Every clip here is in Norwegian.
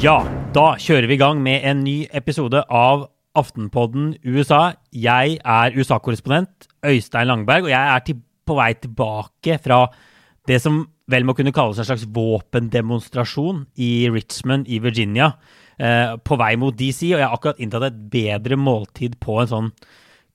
Ja, da kjører vi i gang med en ny episode av Aftenpodden USA. Jeg er USA-korrespondent Øystein Langberg, og jeg er til, på vei tilbake fra det som vel må kunne kalles en slags våpendemonstrasjon i Richmond i Virginia. Eh, på vei mot DC, og jeg har akkurat inntatt et bedre måltid på en sånn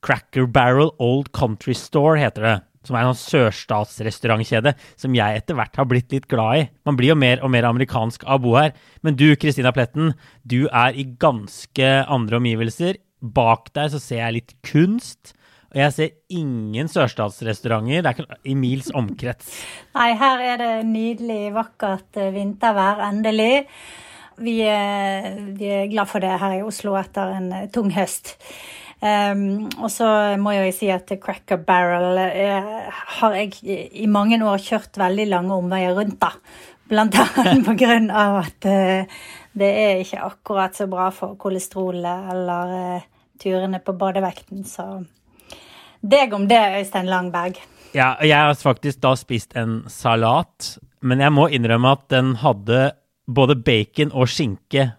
Cracker Barrel Old Country Store, heter det. Som er en sånn sørstatsrestaurantkjede som jeg etter hvert har blitt litt glad i. Man blir jo mer og mer amerikansk av å bo her. Men du, Kristina Pletten, du er i ganske andre omgivelser. Bak deg så ser jeg litt kunst. Og jeg ser ingen sørstatsrestauranter. Det er ikke i mils omkrets. Nei, her er det nydelig, vakkert eh, vintervær, endelig. Vi er, vi er glad for det her i Oslo etter en eh, tung høst. Um, og så må jeg si at Cracker Barrel uh, har jeg i mange år kjørt veldig lange omveier rundt, da. Blant annet på grunn av at uh, det er ikke akkurat så bra for kolesterolet eller uh, turene på badevekten, så Deg om det, Øystein Langberg. Ja, jeg har faktisk da spist en salat, men jeg må innrømme at den hadde både bacon og skinke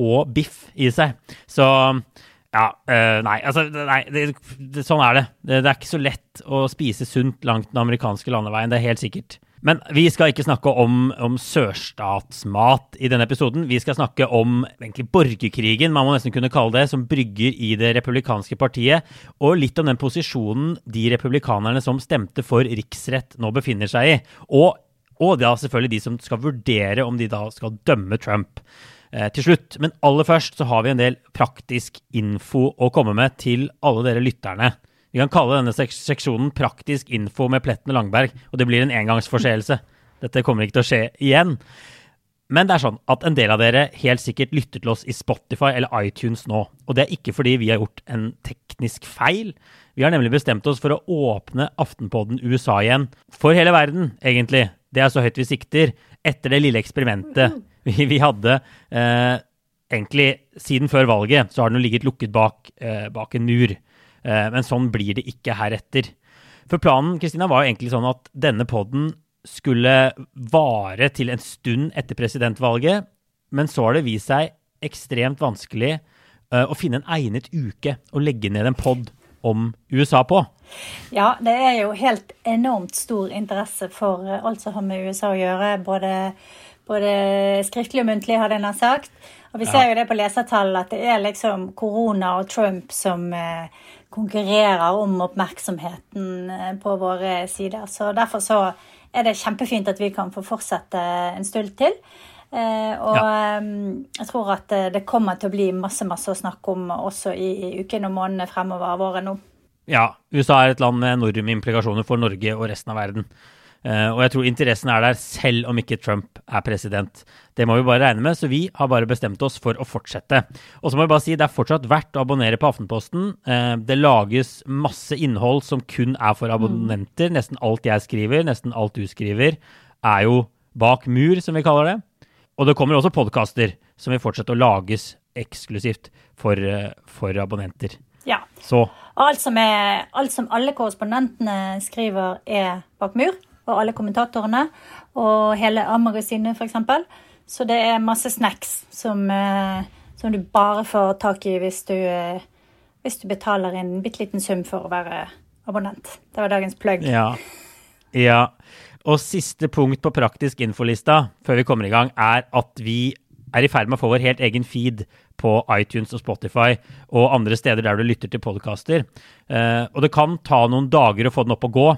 og biff i seg. Så ja, øh, nei, altså nei, det, det, sånn er det. det. det. er ikke så lett å spise sunt langt den amerikanske landeveien, det er helt sikkert. Men vi skal ikke snakke om, om sørstatsmat i denne episoden. Vi skal snakke om egentlig borgerkrigen, man må nesten kunne kalle det, som brygger i det republikanske partiet, og litt om den posisjonen de republikanerne som stemte for riksrett, nå befinner seg i. Og, og da selvfølgelig de som skal vurdere om de da skal dømme Trump til slutt. Men aller først så har vi en del praktisk info å komme med til alle dere lytterne. Vi kan kalle denne seksjonen 'Praktisk info med Pletten og Langberg', og det blir en engangsforseelse. Dette kommer ikke til å skje igjen. Men det er sånn at en del av dere helt sikkert lytter til oss i Spotify eller iTunes nå. Og det er ikke fordi vi har gjort en teknisk feil. Vi har nemlig bestemt oss for å åpne Aftenpodden USA igjen. For hele verden, egentlig. Det er så høyt vi sikter. Etter det lille eksperimentet vi, vi hadde eh, egentlig siden før valget, så har den jo ligget lukket bak, eh, bak en mur. Eh, men sånn blir det ikke heretter. For planen Kristina, var jo egentlig sånn at denne poden skulle vare til en stund etter presidentvalget, men så har det vist seg ekstremt vanskelig uh, å finne en egnet uke å legge ned en pod om USA på. Ja, det er jo helt enormt stor interesse for eh, alt som har med USA å gjøre. Både, både skriftlig og muntlig, hadde denne sagt. Og vi ser jo det på lesertall at det er liksom korona og Trump som uh, konkurrerer om oppmerksomheten eh, på våre sider. Så derfor så er det kjempefint at vi kan få fortsette en stund til. Eh, og ja. Jeg tror at eh, det kommer til å bli masse masse å snakke om også i, ukene og månedene fremover våren nå. Ja, USA er et land med enorme implikasjoner for Norge og resten av verden. Uh, og jeg tror interessen er der selv om ikke Trump er president. Det må vi bare regne med, så vi har bare bestemt oss for å fortsette. Og så må jeg bare si det er fortsatt verdt å abonnere på Aftenposten. Uh, det lages masse innhold som kun er for abonnenter. Mm. Nesten alt jeg skriver, nesten alt du skriver, er jo bak mur, som vi kaller det. Og det kommer også podkaster som vil fortsette å lages eksklusivt for, uh, for abonnenter. Ja. Så. Alt som, er, alt som alle korrespondentene skriver, er bak mur og alle kommentatorene. Og hele A-magasinet, f.eks. Så det er masse snacks som, eh, som, du bare får tak i hvis du, eh, hvis du betaler en bitte liten sum for å være abonnent. Det var dagens plugg. Ja. ja. Og siste punkt på praktisk infolista før vi kommer i gang, er at vi er i ferd med å få vår helt egen feed på iTunes og Spotify og andre steder der du lytter til podkaster. Uh, og det kan ta noen dager å få den opp og gå,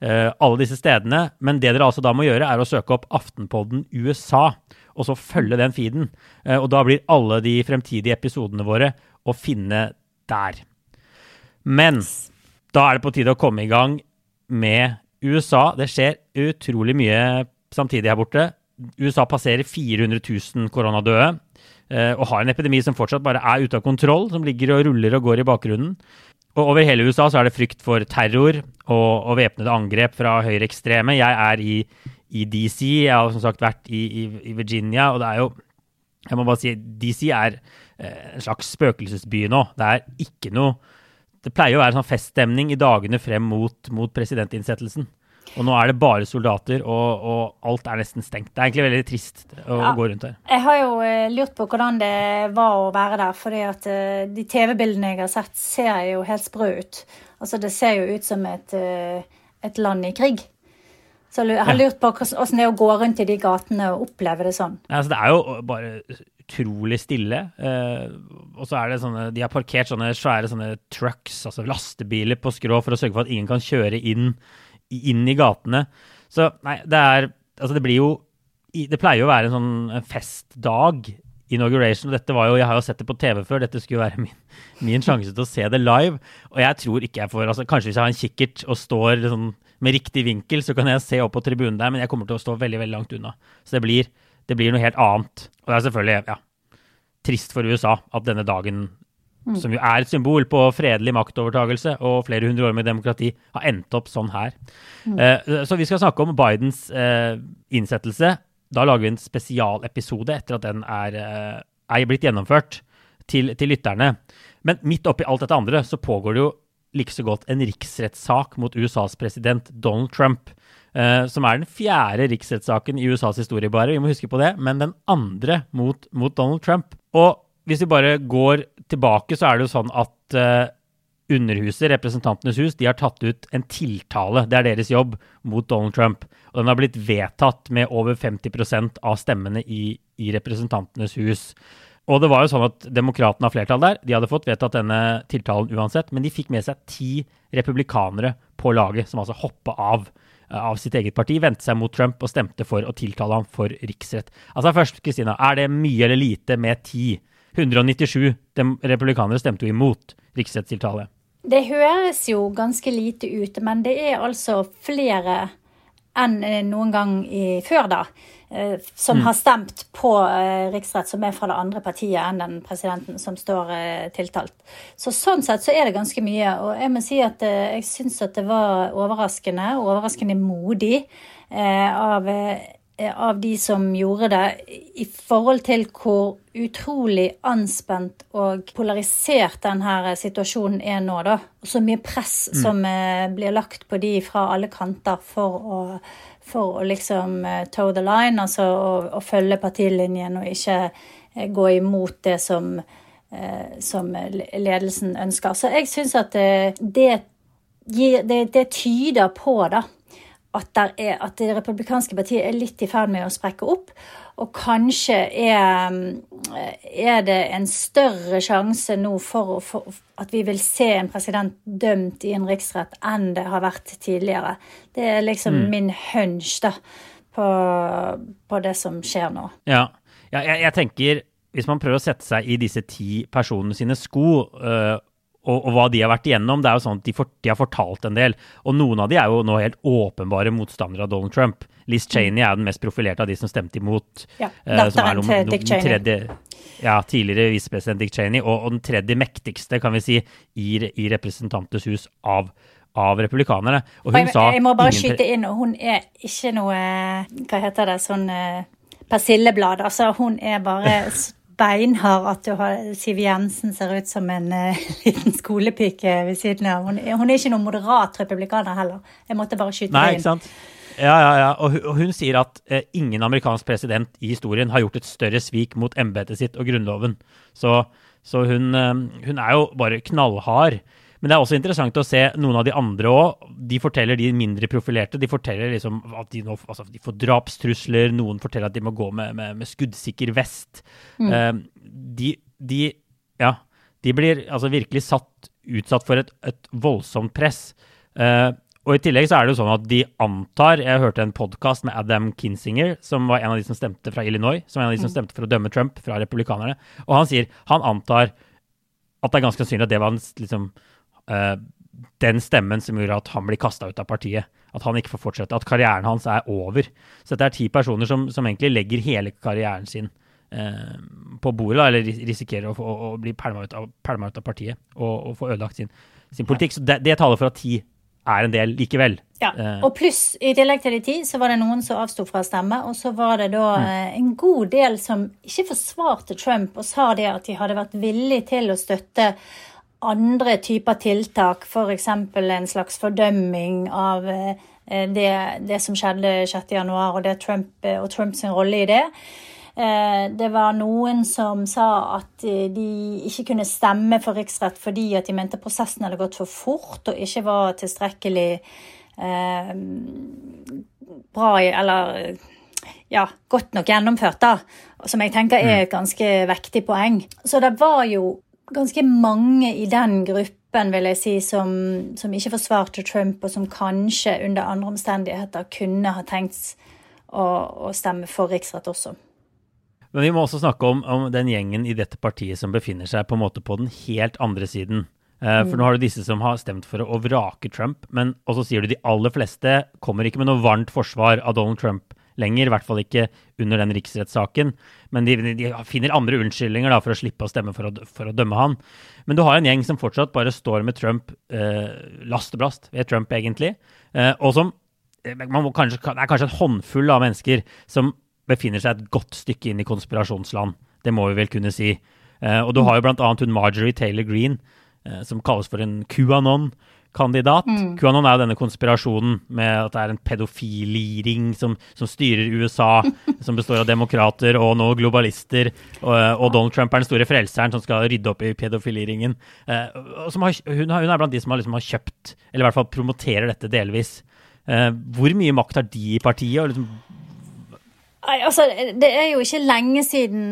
alle disse stedene. Men det dere altså da må gjøre, er å søke opp Aftenpodden USA, og så følge den feeden. Uh, og da blir alle de fremtidige episodene våre å finne der. Men da er det på tide å komme i gang med USA. Det skjer utrolig mye samtidig her borte. USA passerer 400 000 koronadøde eh, og har en epidemi som fortsatt bare er ute av kontroll, som ligger og ruller og går i bakgrunnen. Og over hele USA så er det frykt for terror og, og væpnede angrep fra høyreekstreme. Jeg er i, i, DC, jeg har som sagt vært i, i, i, Virginia, og det er jo Jeg må bare si DC er eh, en slags spøkelsesby nå. Det er ikke noe Det pleier å være sånn feststemning i dagene frem mot, mot presidentinnsettelsen. Og nå er det bare soldater, og, og alt er nesten stengt. Det er egentlig veldig trist å ja. gå rundt her. Jeg har jo uh, lurt på hvordan det var å være der, fordi at uh, de TV-bildene jeg har sett, ser jo helt sprø ut. Altså, det ser jo ut som et, uh, et land i krig. Så jeg har lurt på hvordan det er å gå rundt i de gatene og oppleve det sånn. Ja, altså, det er jo bare utrolig stille. og så er det sånne De har parkert sånne svære sånne trucks, altså lastebiler, på skrå for å sørge for at ingen kan kjøre inn inn i gatene. Så nei, det er Altså, det blir jo Det pleier jo å være en sånn festdag. Inauguration. og dette var jo, Jeg har jo sett det på TV før. Dette skulle jo være min, min sjanse til å se det live. Og jeg tror ikke jeg får altså Kanskje hvis jeg har en kikkert og står sånn, med riktig vinkel, så kan jeg se opp på tribunen der, men jeg kommer til å stå veldig veldig langt unna. Så det blir, det blir noe helt annet. Og det er selvfølgelig ja, trist for USA at denne dagen Mm. som jo er et symbol på fredelig maktovertagelse og flere hundre år med demokrati, har endt opp sånn her. Mm. Eh, så vi skal snakke om Bidens eh, innsettelse. Da lager vi en spesialepisode etter at den er, uh, er blitt gjennomført, til, til, lytterne. Men midt oppi alt dette andre så pågår det jo like så godt en riksrettssak mot USAs president Donald Trump. som er den fjerde riksrettssaken i USAs historie, bare. Vi må huske på det. Men den andre mot, mot Donald Trump. Og hvis vi bare går tilbake, så er det jo sånn at uh, Underhuset, Representantenes hus, de har tatt ut en tiltale. Det er deres jobb mot Donald Trump. Og den har blitt vedtatt med over 50% av stemmene i, i Representantenes hus. Og det var jo sånn at Demokratene har flertall der. De hadde fått vedtatt denne tiltalen uansett. Men de fikk med seg ti republikanere på laget, som altså hoppa av eh, av sitt eget parti, vendte seg mot Trump og stemte for å tiltale ham for riksrett. Altså først, Kristina, er det mye eller lite med ti 197 republikanere stemte jo imot riksrettstiltale. Det høres jo ganske lite ut, men det er altså flere enn eh, noen gang i, før da, eh, som mm. har stemt på eh, riksrett, som er fra det andre partiet enn den presidenten som står tiltalt. Så Sånn sett så er det ganske mye. Og jeg må si at jeg syns at det var overraskende, overraskende modig av av de som gjorde det, i forhold til hvor utrolig anspent og polarisert denne situasjonen er nå, da. Og så mye press mm. som eh, blir lagt på de fra alle kanter for å, for å liksom eh, toe the line, altså å, å følge partilinjen og ikke gå imot det som, som ledelsen ønsker. Så jeg syns at det, det, det tyder på, da at, er, at, det republikanske partiet er litt i ferd med å sprekke opp. Og kanskje er, er det en større sjanse nå for, for, at vi vil se en president dømt i en riksrett enn det har vært tidligere. Det er liksom mm. min hunch da, på, på, det som skjer nå. Ja, ja jeg, jeg, tenker hvis man prøver å sette seg i disse ti personene sine sko, øh, og, og, hva de har vært igjennom. Det er jo sånn at de, for, de, har fortalt en del. Og noen av de er jo nå helt åpenbare motstandere av Donald Trump. Liz mm. Cheney er den mest profilerte av de som stemte imot. Ja, Datteren uh, til Dick Cheney. Tredje, ja, tidligere visepresident Dick Cheney. Og, og, den tredje mektigste, kan vi si, i, i Representantenes hus av, av republikanerne. Og hun jeg, sa Jeg må bare skyte inn, og hun er ikke noe Hva heter det? Sånn uh, persilleblad. Altså, hun er bare beinhard at du har Siv Jensen ser ut som en uh, liten skolepike ved siden av. Hun, hun, er ikke noen moderat republikaner heller. Jeg måtte bare skyte Nei, det inn. Ikke sant? Ja, ja, ja. Og hun, og hun sier at eh, ingen amerikansk president i historien har gjort et større svik mot embetet sitt og grunnloven. Så, så hun, eh, hun, er jo bare knallhard. Men det er også interessant å se noen av de andre òg. De forteller de mindre profilerte. De forteller liksom at de, nå, altså, de får drapstrusler. Noen forteller at de må gå med, med, med skuddsikker vest. Mm. Uh, de, de, ja, de blir altså virkelig satt, utsatt for et, et voldsomt press. Uh, og I tillegg så er det jo sånn at de antar Jeg hørte en podkast med Adam Kinsinger, som var en av de som stemte fra Illinois, som var en av de som mm. stemte for å dømme Trump fra republikanerne. Og han sier han antar at det er ganske sannsynlig at det var en liksom, den stemmen som gjør at han blir kasta ut av partiet. At han ikke får fortsette. At karrieren hans er over. Så dette er ti personer som, som egentlig legger hele karrieren sin eh, på bordet, da, eller risikerer å, å, å bli pælma ut, ut, av partiet og, og få ødelagt sin, sin politikk. Så det, det, taler for at ti er en del likevel. Ja, uh, Og pluss, i tillegg til de ti, så var det noen som avsto fra å stemme. Og så var det da mm. en god del som ikke forsvarte Trump og sa det at de hadde vært villige til å støtte andre typer tiltak, f.eks. en slags fordømming av det, det som skjedde 6.1 og, Trump, og Trumps rolle i det. Det var noen som sa at de ikke kunne stemme for riksrett fordi at de mente prosessen hadde gått for fort og ikke var tilstrekkelig eh, bra eller ja, godt nok gjennomført, da. Som jeg tenker er et ganske vektig poeng. Så det var jo ganske mange i den gruppen, vil jeg si, som, som ikke forsvarte Trump, og som kanskje under andre omstendigheter kunne ha tenkt å, å stemme for riksrett også. Men vi må også snakke om, om, den gjengen i dette partiet som befinner seg på en måte på den helt andre siden. Eh, for mm. nå har du disse som har stemt for å vrake Trump, men også sier du de aller fleste kommer ikke med noe varmt forsvar av Donald Trump lenger, i hvert fall ikke under den riksrettssaken. Men de, de, finner andre unnskyldninger da, for å slippe å stemme for å, for å, dømme han. Men du har en gjeng som fortsatt bare står med Trump eh, lasteblast ved Trump, egentlig. Eh, og som eh, kanskje, Det er kanskje en håndfull av mennesker som befinner seg et godt stykke inn i konspirasjonsland. Det må vi vel kunne si. Eh, og du har jo bl.a. hun Marjorie Taylor Green, eh, som kalles for en QAnon kandidat. Mm. QAnon er jo denne konspirasjonen med at det er en pedofiliring som, som styrer USA, som består av demokrater og nå globalister. Og, og, Donald Trump er den store frelseren som skal rydde opp i pedofiliringen. Eh, har, hun, hun, er blant de som har, liksom har, kjøpt, eller i hvert fall promoterer dette delvis. Eh, hvor mye makt har de i partiet? og liksom Nei, altså, Det er jo ikke lenge siden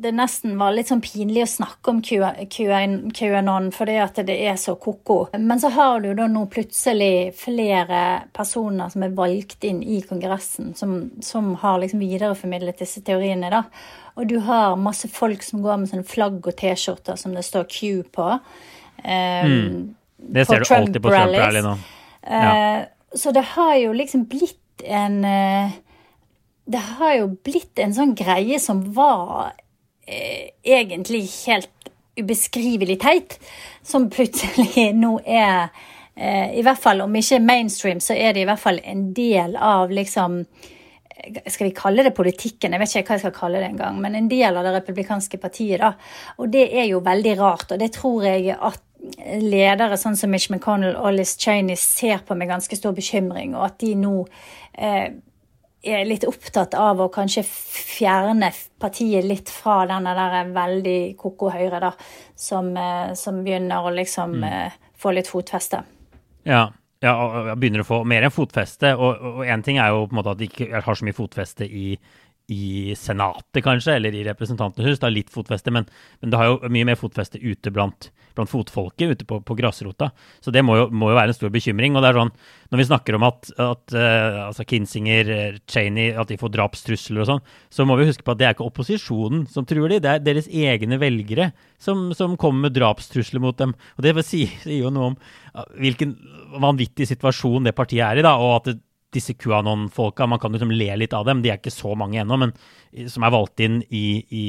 det nesten var litt sånn pinlig å snakke om QAnon fordi at det er så ko-ko. Men så har du da nå plutselig flere personer som er valgt inn i Kongressen, som, som har liksom videreformidlet disse teoriene. da. Og du har masse folk som går med sånne flagg og T-skjorter som det står Q på. Um, mm. Det ser du Trump alltid på Trump-rally nå. Ja. Uh, så det har jo liksom blitt en uh, det har jo blitt en sånn greie som var eh, egentlig helt ubeskrivelig teit, som plutselig nå er eh, I hvert fall, om ikke mainstream, så er det i hvert fall en del av liksom eh, skal vi kalle det politikken? Jeg vet ikke hva jeg skal kalle det engang. Men en del av det republikanske partiet. da. Og det er jo veldig rart. Og det tror jeg at ledere sånn som Mitch McConnell og Liz Cheney ser på med ganske stor bekymring. Og at de nå eh, er litt opptatt av å kanskje fjerne partiet litt fra denne der veldig koko høyre, da, som, eh, som begynner å liksom mm. Eh, få litt fotfeste. Ja, ja, begynner å få mer enn fotfeste. Og én ting er jo på en måte at de ikke har så mye fotfeste i, i Senatet, kanskje, eller i Representantenes hus. Det har litt fotfeste, men, men, det har jo mye mer fotfeste ute blant, blant fotfolket, ute på, på, grasrota. Så det må jo, må jo, være en stor bekymring. Og det er sånn, når vi snakker om at, at uh, altså Kinsinger, eh, Cheney, at de får drapstrusler og sånn, så må vi huske på at det er ikke opposisjonen som truer de, det er deres egne velgere som, som kommer med drapstrusler mot dem. Og det sier, sier jo noe om hvilken vanvittig situasjon det partiet er i, da, og at det, disse QAnon-folka, man kan liksom le litt av dem, de er ikke så mange ennå, men som er valgt inn i, i,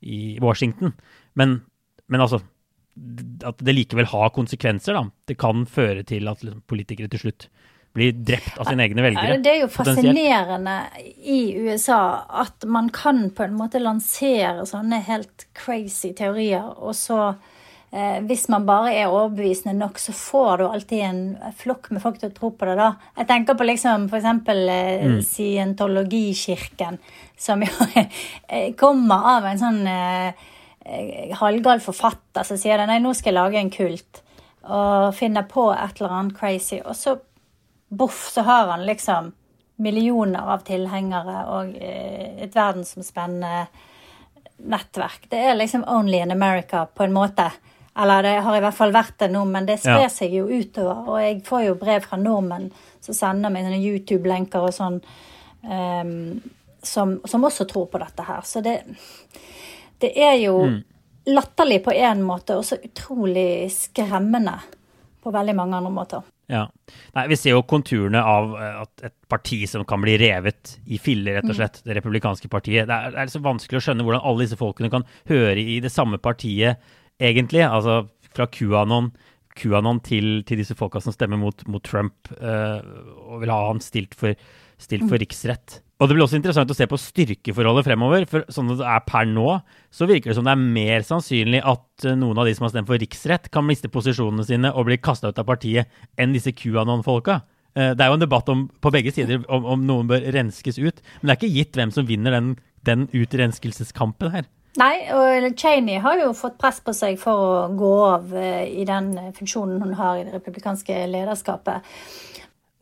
i Washington. Men, men, altså At det likevel har konsekvenser, da. Det kan føre til at liksom, politikere til slutt blir drept av sine egne velgere. Det er jo fascinerende i USA at man kan på en måte lansere sånne helt crazy teorier, og så eh, hvis man bare er overbevisende nok, så får du alltid en flokk med folk til å tro på det. da. Jeg tenker på liksom f.eks. Eh, mm. scientologikirken, som jo eh, kommer av en sånn eh, eh, halvgal forfatter som sier nei, nå skal jeg lage en kult, og finner på et eller annet crazy. Og så boff, så har han liksom millioner av tilhengere og eh, et verdensomspennende nettverk. Det er liksom only in America på en måte. Eller det har i hvert fall vært det nå, men det sprer ja. seg jo utover. Og jeg får jo brev fra nordmenn som sender meg sånne YouTube-lenker og sånn, um, som, som, også tror på dette her. Så det, det er jo mm. latterlig på én måte, og så utrolig skremmende på veldig mange andre måter. Ja. Nei, Vi ser jo konturene av eh, et parti som kan bli revet i filler, rett og mm. slett. Det republikanske partiet. Det er, det er så vanskelig å skjønne hvordan alle disse folkene kan høre i det samme partiet egentlig. Altså fra QAnon, QAnon til, til disse folka som stemmer mot, mot Trump uh, og vil ha han stilt for, stilt for riksrett. Og det blir også interessant å se på styrkeforholdet fremover. For sånn det er per nå, så virker det som det er mer sannsynlig at eh, noen av de som har stemt for riksrett, kan miste posisjonene sine og bli kasta ut av partiet, enn disse QAnon-folka. Eh, det er jo en debatt om, på begge sider om, om, noen bør renskes ut. Men det er ikke gitt hvem som vinner den, den utrenskelseskampen her. Nei, og Cheney har jo fått press på seg for å gå av eh, i den funksjonen hun har i det republikanske lederskapet.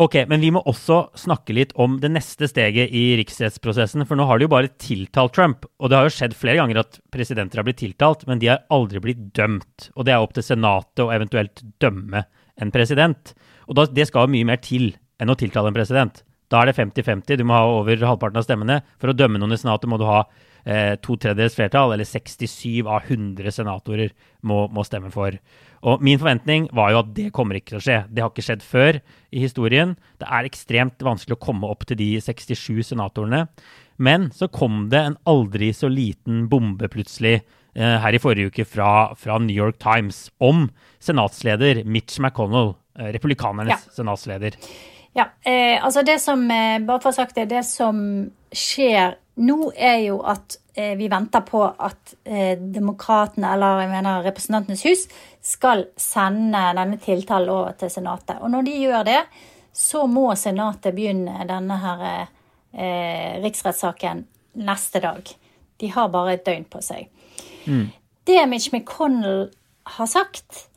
Ok, men vi må også snakke litt om det neste steget i riksrettsprosessen. For nå har de jo bare tiltalt Trump. Og det har jo skjedd flere ganger at presidenter har blitt tiltalt, men de har aldri blitt dømt. Og det er opp til Senatet å eventuelt dømme en president. Og da, det skal mye mer til enn å tiltale en president. Da er det 50-50. Du må ha over halvparten av stemmene. For å dømme noen i Senatet må du ha eh, to tredjedels flertall, eller 67 av 100 senatorer må, må stemme for. Og min forventning var jo at det kommer ikke til å skje. Det har ikke skjedd før i historien. Det er ekstremt vanskelig å komme opp til de 67 senatorene. Men så kom det en aldri så liten bombe plutselig eh, her i forrige uke fra, fra, New York Times om senatsleder Mitch McConnell, eh, republikanernes ja. senatsleder. Ja, eh, altså det som, eh, bare for å ha sagt det, det som skjer nå, er jo at eh, vi venter på at eh, demokratene, eller jeg mener Representantenes hus, skal sende denne tiltalen over til Senatet. Og når de gjør det, så må Senatet begynne denne her eh, riksrettssaken neste dag. De har bare et døgn på seg. Mm. Det Mitch McConnell har sagt,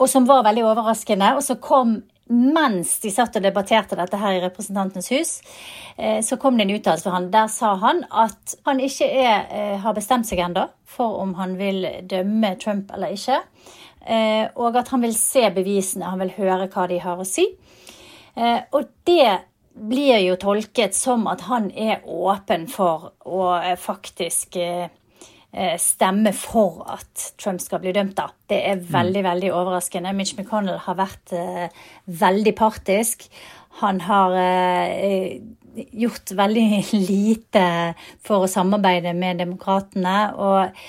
og som var veldig overraskende, og så kom mens de satt og debatterte dette her i Representantenes hus, eh, så kom det en uttalelse fra han. Der sa han at han ikke er, eh, har bestemt seg ennå for om han vil dømme Trump eller ikke. Eh, og at han vil se bevisene, han vil høre hva de har å si. Og det blir jo tolket som at han er åpen for å faktisk stemme for at Trump skal bli dømt, da. Det er mm. veldig, veldig overraskende. Mitch McConnell har vært eh, veldig partisk. Han har eh, gjort veldig lite for å samarbeide med demokratene. Og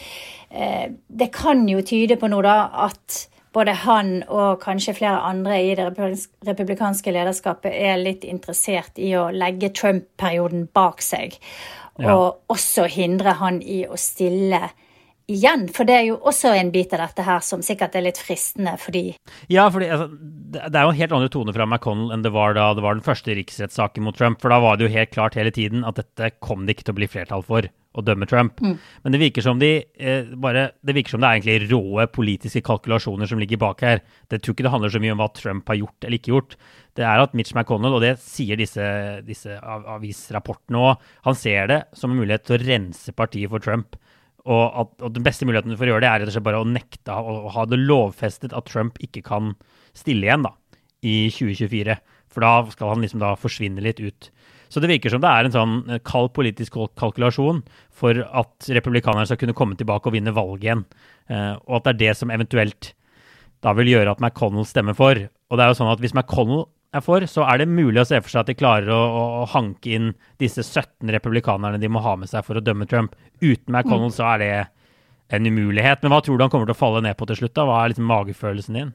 eh, det kan jo tyde på noe, da, at både han og kanskje flere andre i det republikanske lederskapet er litt interessert i å legge Trump-perioden bak seg. Ja. Og også hindre han i å stille igjen. For det er jo også en bit av dette her som sikkert er litt fristende, fordi Ja, fordi altså, det er jo en helt andre tone fra McConnell enn det var da det var den første riksrettssaken mot Trump. For da var det jo helt klart hele tiden at dette kom det ikke til å bli flertall for å dømme Trump. Mm. Men det virker som de eh, bare, det virker som det er egentlig råe politiske kalkulasjoner som ligger bak her. Det tror ikke det handler så mye om hva Trump har gjort eller ikke gjort. Det er at Mitch McConnell, og det sier disse, disse avisrapportene òg, han ser det som en mulighet til å rense partiet for Trump. Og, at, og den beste muligheten for å gjøre det, er rett og slett bare å nekte å, ha det lovfestet at Trump ikke kan stille igjen da, i 2024. For da skal han liksom da forsvinne litt ut. Så det virker som det er en sånn eh, kald politisk kalkulasjon for at republikanerne skal kunne komme tilbake og vinne valget igjen. Eh, og at det er det som eventuelt da vil gjøre at McConnell stemmer for. Og det er jo sånn at hvis McConnell er for, så er det mulig å se for seg at de klarer å, å, hanke inn disse 17 republikanerne de må ha med seg for å dømme Trump. Uten McConnell mm. så er det en umulighet. Men hva tror du han kommer til å falle ned på til slutt? da? Hva er liksom magefølelsen din?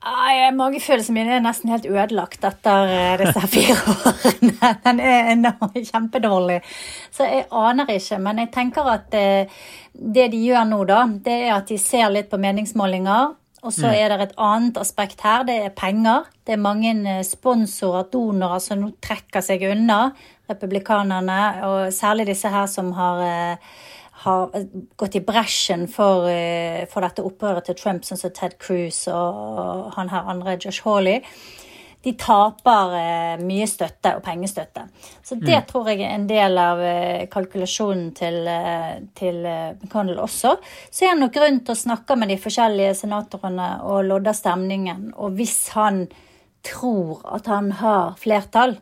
Magefølelsen min er nesten helt ødelagt etter eh, disse fire årene. Den er kjempedårlig. Så jeg aner ikke. Men jeg tenker at eh, det de gjør nå, da, det er at de ser litt på meningsmålinger. Og så mm. er det et annet aspekt her. Det er penger. Det er mange eh, sponsorer, donorer, som nå trekker seg unna republikanerne. Og særlig disse her som har har gått i bresjen for, eh, for, dette opprøret til Trump, sånn som Ted Cruz og han her andre, Josh Hawley, de taper eh, mye støtte og pengestøtte. Så det mm. tror jeg er en del av eh, kalkulasjonen til, til McConnell også. Så er det nok grunn til å snakke med de forskjellige senatorene og lodde stemningen. Og hvis han tror at han har flertall,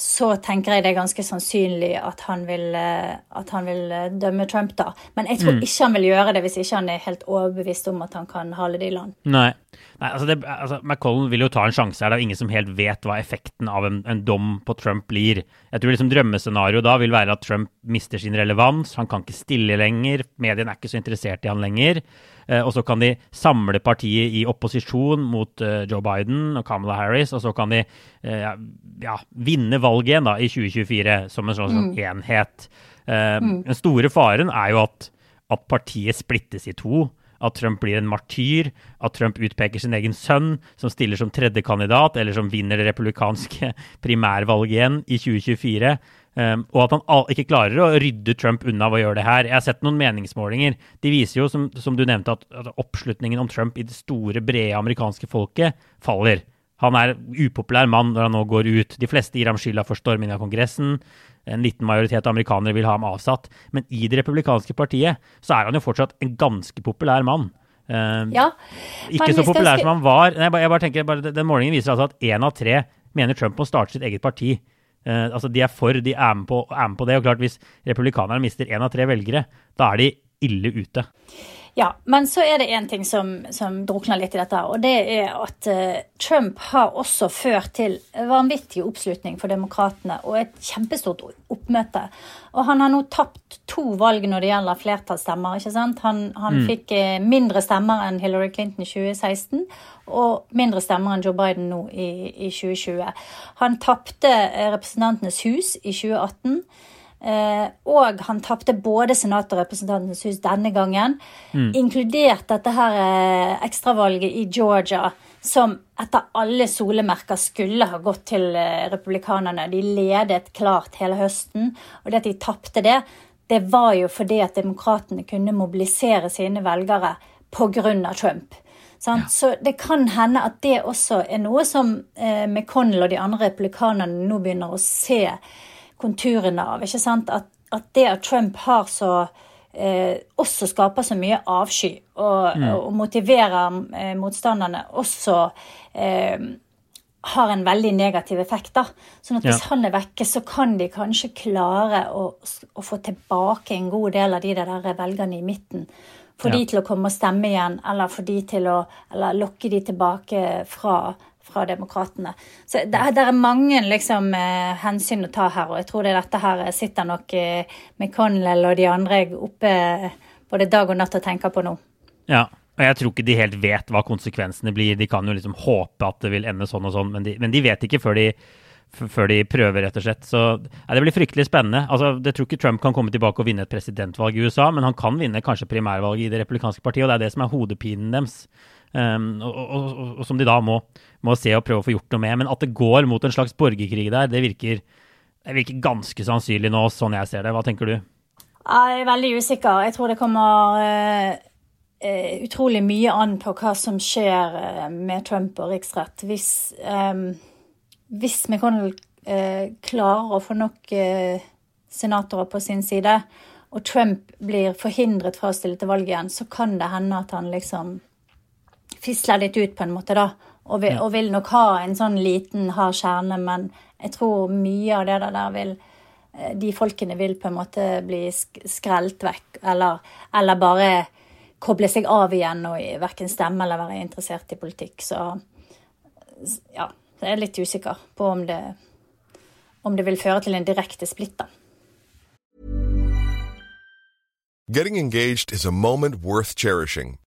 så tenker jeg det er ganske sannsynlig at han vil, eh, at han vil eh, dømme Trump, da. Men jeg tror mm. ikke han vil gjøre det hvis ikke han er helt overbevist om at han kan hale det i land. Nei, Nei altså, det, altså McCollum vil jo ta en sjanse her. Det er ingen som helt vet hva effekten av en, en dom på Trump blir. Jeg tror liksom drømmescenarioet da vil være at Trump mister sin relevans. Han kan ikke stille lenger. Mediene er ikke så interessert i han lenger. Eh, og så kan de samle partiet i opposisjon mot eh, Joe Biden og Kamala Harris, og så kan de eh, ja, vinne valget igjen da, i 2024 som en sånn, mm. enhet. Eh, Mm. Den store faren er jo at, at partiet splittes i to. At Trump blir en martyr, at Trump utpeker sin egen sønn, som stiller som tredjekandidat, eller som vinner det republikanske primærvalget igjen i 2024. Um, og at han ikke klarer å rydde Trump unna ved å gjøre det her. Jeg har sett noen meningsmålinger. De viser jo, som, som du nevnte, at, at oppslutningen om Trump i det store, brede amerikanske folket faller. Han er upopulær mann når han nå går ut. De fleste gir ham skylda for stormingen av Kongressen. En liten majoritet av amerikanere vil ha ham avsatt. Men i det republikanske partiet så er han jo fortsatt en ganske populær mann. Uh, Ja, ikke så populær skal- som han var. Nei, jeg bare, jeg bare tenker, bare, Den målingen viser altså at én av tre mener Trump må starte sitt eget parti. Uh, altså De er for, de er med, på, er med på det. og klart Hvis republikanerne mister én av tre velgere, da er de ille ute. Ja, men så er det én ting som, som drukner litt i dette, og det er at eh, Trump har også ført til vanvittig oppslutning for demokratene og et kjempestort oppmøte. Og han har nå tapt to valg når det gjelder flertallsstemmer. ikke sant? Han, han fikk eh, mindre stemmer enn Hillary Clinton i 2016, og mindre stemmer enn Joe Biden nå i, i 2020. Han tapte eh, Representantenes hus i 2018. Eh, og han tapte både senat og representantens hus denne gangen, inkludert dette her eh, ekstravalget i Georgia, som etter alle solemerker skulle ha gått til eh, republikanerne. De ledet klart hele høsten, og det at de tapte det, det var jo fordi at demokratene kunne mobilisere sine velgere pga. Trump. Ja. Så det kan hende at det også er noe som eh, McConnell og de andre republikanerne nå begynner å se konturene av. ikke sant? At, at det at Trump har så eh, også skaper så mye avsky og, og motiverer eh, motstanderne, også eh, har en veldig negativ effekt. da. Sånn at hvis Ja. han er vekke, så kan de kanskje klare å, å få tilbake en god del av de der velgerne i midten. Få Ja. de til å komme og stemme igjen, eller de å eller lokke de tilbake fra, fra demokratene. Så det, det er mange liksom, eh, hensyn å ta her, og jeg tror det er dette her sitter nok eh, McConnell og de andre oppe både dag og natt og tenker på nå. Ja, og jeg tror ikke de helt vet hva konsekvensene blir. De kan jo liksom håpe at det vil ende sånn og sånn, men de, men de vet ikke før de, før de prøver, rett og slett. Så ja, det blir fryktelig spennende. Altså, Jeg tror ikke Trump kan komme tilbake og vinne et presidentvalg i USA, men han kan vinne kanskje primærvalget i det republikanske partiet, og det er det som er hodepinen deres. Um, og, og, og, som de da må, må se og prøve å få gjort noe med. Men at det går mot en slags borgerkrig der, det virker, det virker ganske sannsynlig nå, sånn jeg ser det. Hva tenker du? Jeg er veldig usikker. Jeg tror det kommer uh, utrolig mye an på hva som skjer eh, med Trump og riksrett. Hvis, um, hvis McConnell klarer å få nok senatorer på sin side, og Trump blir forhindret fra å stille til valg igjen, så kan det hende at han liksom fisler litt ut på en måte, da. Og vil, og vil nok ha en sånn liten, hard kjerne, men jeg tror mye av det der vil eh, de folkene vil på en måte bli skrelt vekk, eller, eller bare koble seg av igjen og verken stemme eller være interessert i politikk. Så ja, jeg er litt usikker på om det, om det vil føre til en direkte splitt, da. Getting engaged is a moment worth cherishing.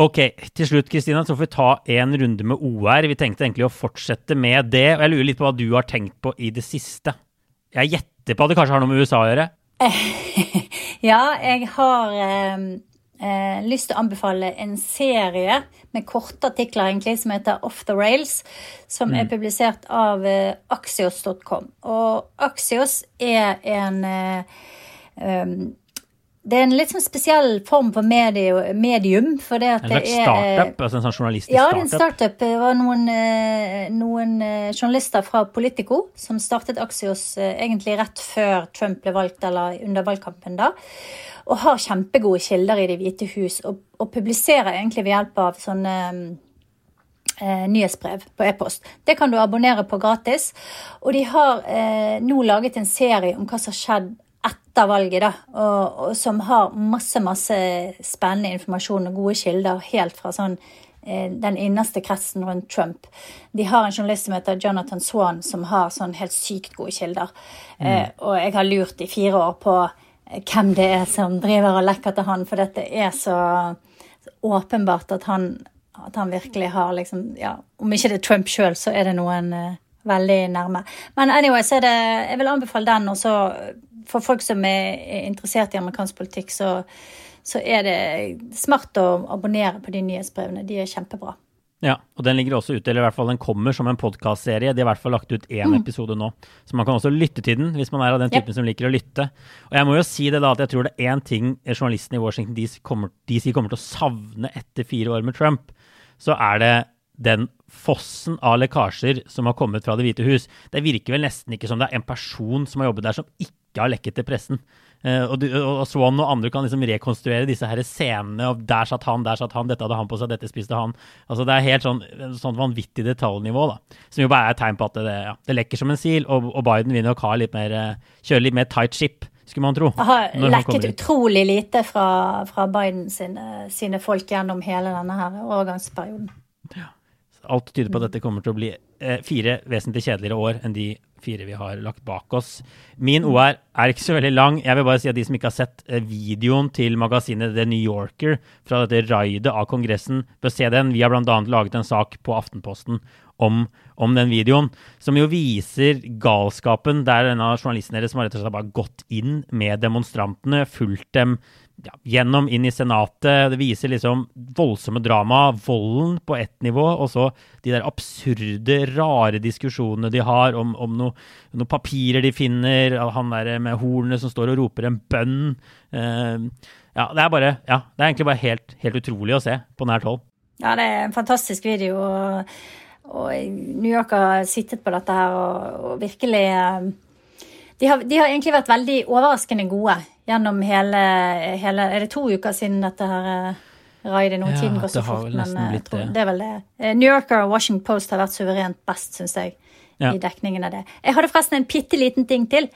Ok, til slutt Kristina, så får vi ta en runde med OR. Vi tenkte egentlig å fortsette med det. og Jeg lurer litt på hva du har tenkt på i det siste. Jeg gjetter på at det kanskje har noe med USA å gjøre. Ja, jeg har, eh, eh, lyst til å anbefale en serie med korte artikler egentlig, som heter Off the Rails, som er publisert av eh, Axios.com. Og Axios er en um, det er en litt sånn spesiell form for medie, medium. For det at En slags startup? altså en sånn journalistisk ja, det er en startup? startup. Det var noen, eh, noen eh, journalister fra Politico som startet Axios eh, egentlig rett før Trump ble valgt, eller under valgkampen da. Og har kjempegode kilder i Det hvite hus, og, og publiserer egentlig ved hjelp av sånne eh, nyhetsbrev på e-post. Det kan du abonnere på gratis. Og de har eh, nå laget en serie om hva som har skjedd etter valget, da, og, og som har masse, masse spennende informasjon og gode kilder helt fra sånn eh, den innerste kretsen rundt Trump. De har en journalist som heter Jonathan Swan, som har sånn helt sykt gode kilder. Eh, og jeg har lurt i fire år på eh, hvem det er som driver og lekker til han, for dette er så åpenbart at han, at han virkelig har liksom Ja, om ikke det er Trump sjøl, så er det noen eh, veldig nærme. Men anyway, så er det Jeg vil anbefale den, og så for folk som er er interessert i amerikansk politikk, så, så er det smart å abonnere på de nyhetsbrevene. De er kjempebra. Ja, og den ligger også ute, eller i hvert fall den kommer som en podkastserie. De har i hvert fall lagt ut én episode nå, så man kan også lytte til den hvis man er av den Yep. typen som liker å lytte. Og jeg må jo si det da, at jeg tror det er én ting journalistene i Washington DC kommer, DC kommer til å savne etter fire år med Trump, så er det den fossen av lekkasjer som har kommet fra Det hvite hus. Det virker vel nesten ikke som det er en person som har jobbet der som ikke har lekket til pressen. Uh, og, du, og Swan og andre kan liksom rekonstruere disse her scenene. og Der satt han, der satt han, dette hadde han på seg, dette spiste han. Altså Det er helt sånn, sånn vanvittig detaljnivå, da. Som jo bare er et tegn på at det, ja, det lekker som en sil. Og, og Biden vil nok ha litt mer, eh, kjøre litt mer tight ship, skulle man tro. Det har lekket utrolig lite fra, fra Biden sine, sine folk gjennom hele denne her overgangsperioden. Alt tyder på at dette kommer til å bli eh, fire vesentlig kjedeligere år enn de fire vi har lagt bak oss. Min OR er ikke så veldig lang. Jeg vil bare si at de som ikke har sett eh, videoen til magasinet The New Yorker fra dette raidet av Kongressen, bør se den. Vi har bl.a. laget en sak på Aftenposten om, om den videoen, som jo viser galskapen der denne journalisten deres som har rett og slett bare gått inn med demonstrantene, fulgt dem ja, gjennom inn i Senatet. Det viser liksom voldsomme drama, volden på ett nivå, og så de der absurde, rare diskusjonene de har om, om noe- noen papirer de finner, han der med hornene som står og roper en bønn. Uh, ja, det er bare Ja, det er egentlig bare helt, helt utrolig å se på nært hold. Ja, det er en fantastisk video. Og, og New York har sittet på dette her og, og virkelig eh, de har, de har egentlig vært veldig overraskende gode gjennom hele, hele Er det to uker siden dette her eh, raidet nå? Ja, Tiden går så fort, men eh, jeg blitt tror, det. det er vel det. Eh, New Yorker og Washington Post har vært suverent best, syns jeg, Ja. i dekningen av det. Jeg hadde forresten en bitte liten ting til,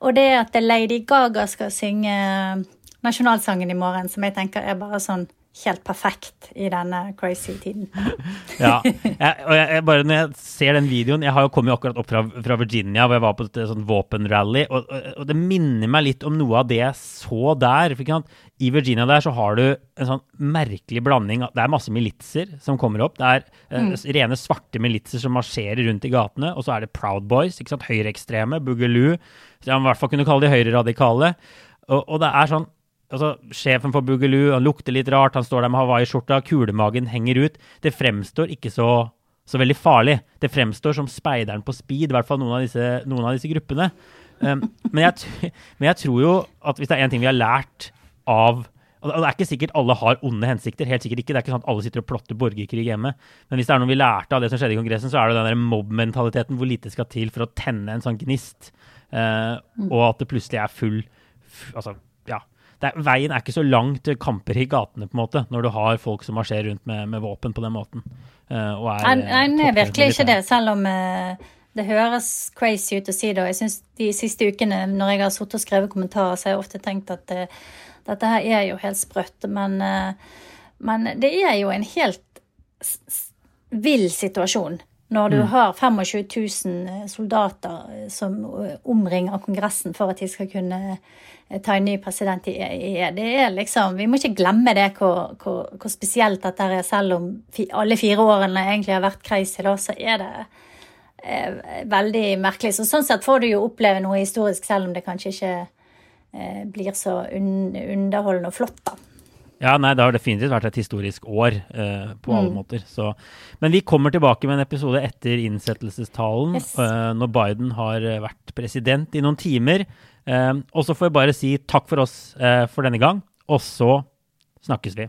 og det er at Lady Gaga skal synge eh, nasjonalsangen i morgen, som jeg tenker er bare sånn helt perfekt i denne crazy tiden. Ja, jeg, og jeg, bare Når jeg ser den videoen Jeg har jo kommet akkurat opp fra, fra Virginia, hvor jeg var på et sånn våpenrally, og, og, og det minner meg litt om noe av det jeg så der. I Virginia der så har du en sånn merkelig blanding Det er masse militser som kommer opp. Det er eh, rene svarte militser som marsjerer rundt i gatene, og så er det Proud Boys, ikke sant? høyreekstreme, Boogaloo. Så jeg i hvert fall kunne kalle de høyreradikale. Og, og det er sånn altså, Sjefen for Boogaloo han lukter litt rart, han står der med hawaiiskjorta, kulemagen henger ut. Det fremstår ikke så, så veldig farlig. Det fremstår som speideren på speed, i hvert fall noen av disse, noen av disse gruppene. Um, men, jeg, men jeg tror jo at hvis det er én ting vi har lært av og det er ikke sikkert alle har onde hensikter. helt sikkert ikke. Det er ikke sånn at alle sitter og plotter borgerkrig hjemme. Men hvis det er noe vi lærte av det som skjedde i Kongressen, så er det den der mobb-mentaliteten hvor lite skal til for å tenne en sånn gnist. Uh, Og at det plutselig er full Altså, er, veien er ikke så lang til kamper i gatene, på en måte, når du har folk som marsjerer rundt med, med våpen på den måten. eh, og er, Nei, eh, nei, det virkelig ikke det, selv om eh, det høres crazy ut å si det. Og jeg synes de siste ukene når jeg har sittet og skrevet kommentarer, så har jeg ofte tenkt at eh, dette her er jo helt sprøtt. Men, men det er jo en helt vill situasjon. Når du har 25 000 soldater eh, som eh, omringer Kongressen for at de skal kunne eh, ta en ny president i i- Det er liksom, Vi må ikke glemme det hvor, hvor, hvor spesielt dette er. Selv om alle fire årene egentlig har vært crazy, da, så er det eh, veldig merkelig. Så sånn sett får du jo oppleve noe historisk, selv om det kanskje ikke eh, blir så un underholdende og flott, da. Ja, nei, det har definitivt vært et historisk år eh, på alle måter. Så. Men vi kommer tilbake med en episode etter innsettelsestalen, Yes. eh, når Biden har eh, vært president i noen timer. Eh, og så får jeg bare si takk for oss eh, for denne gang, og så snakkes vi.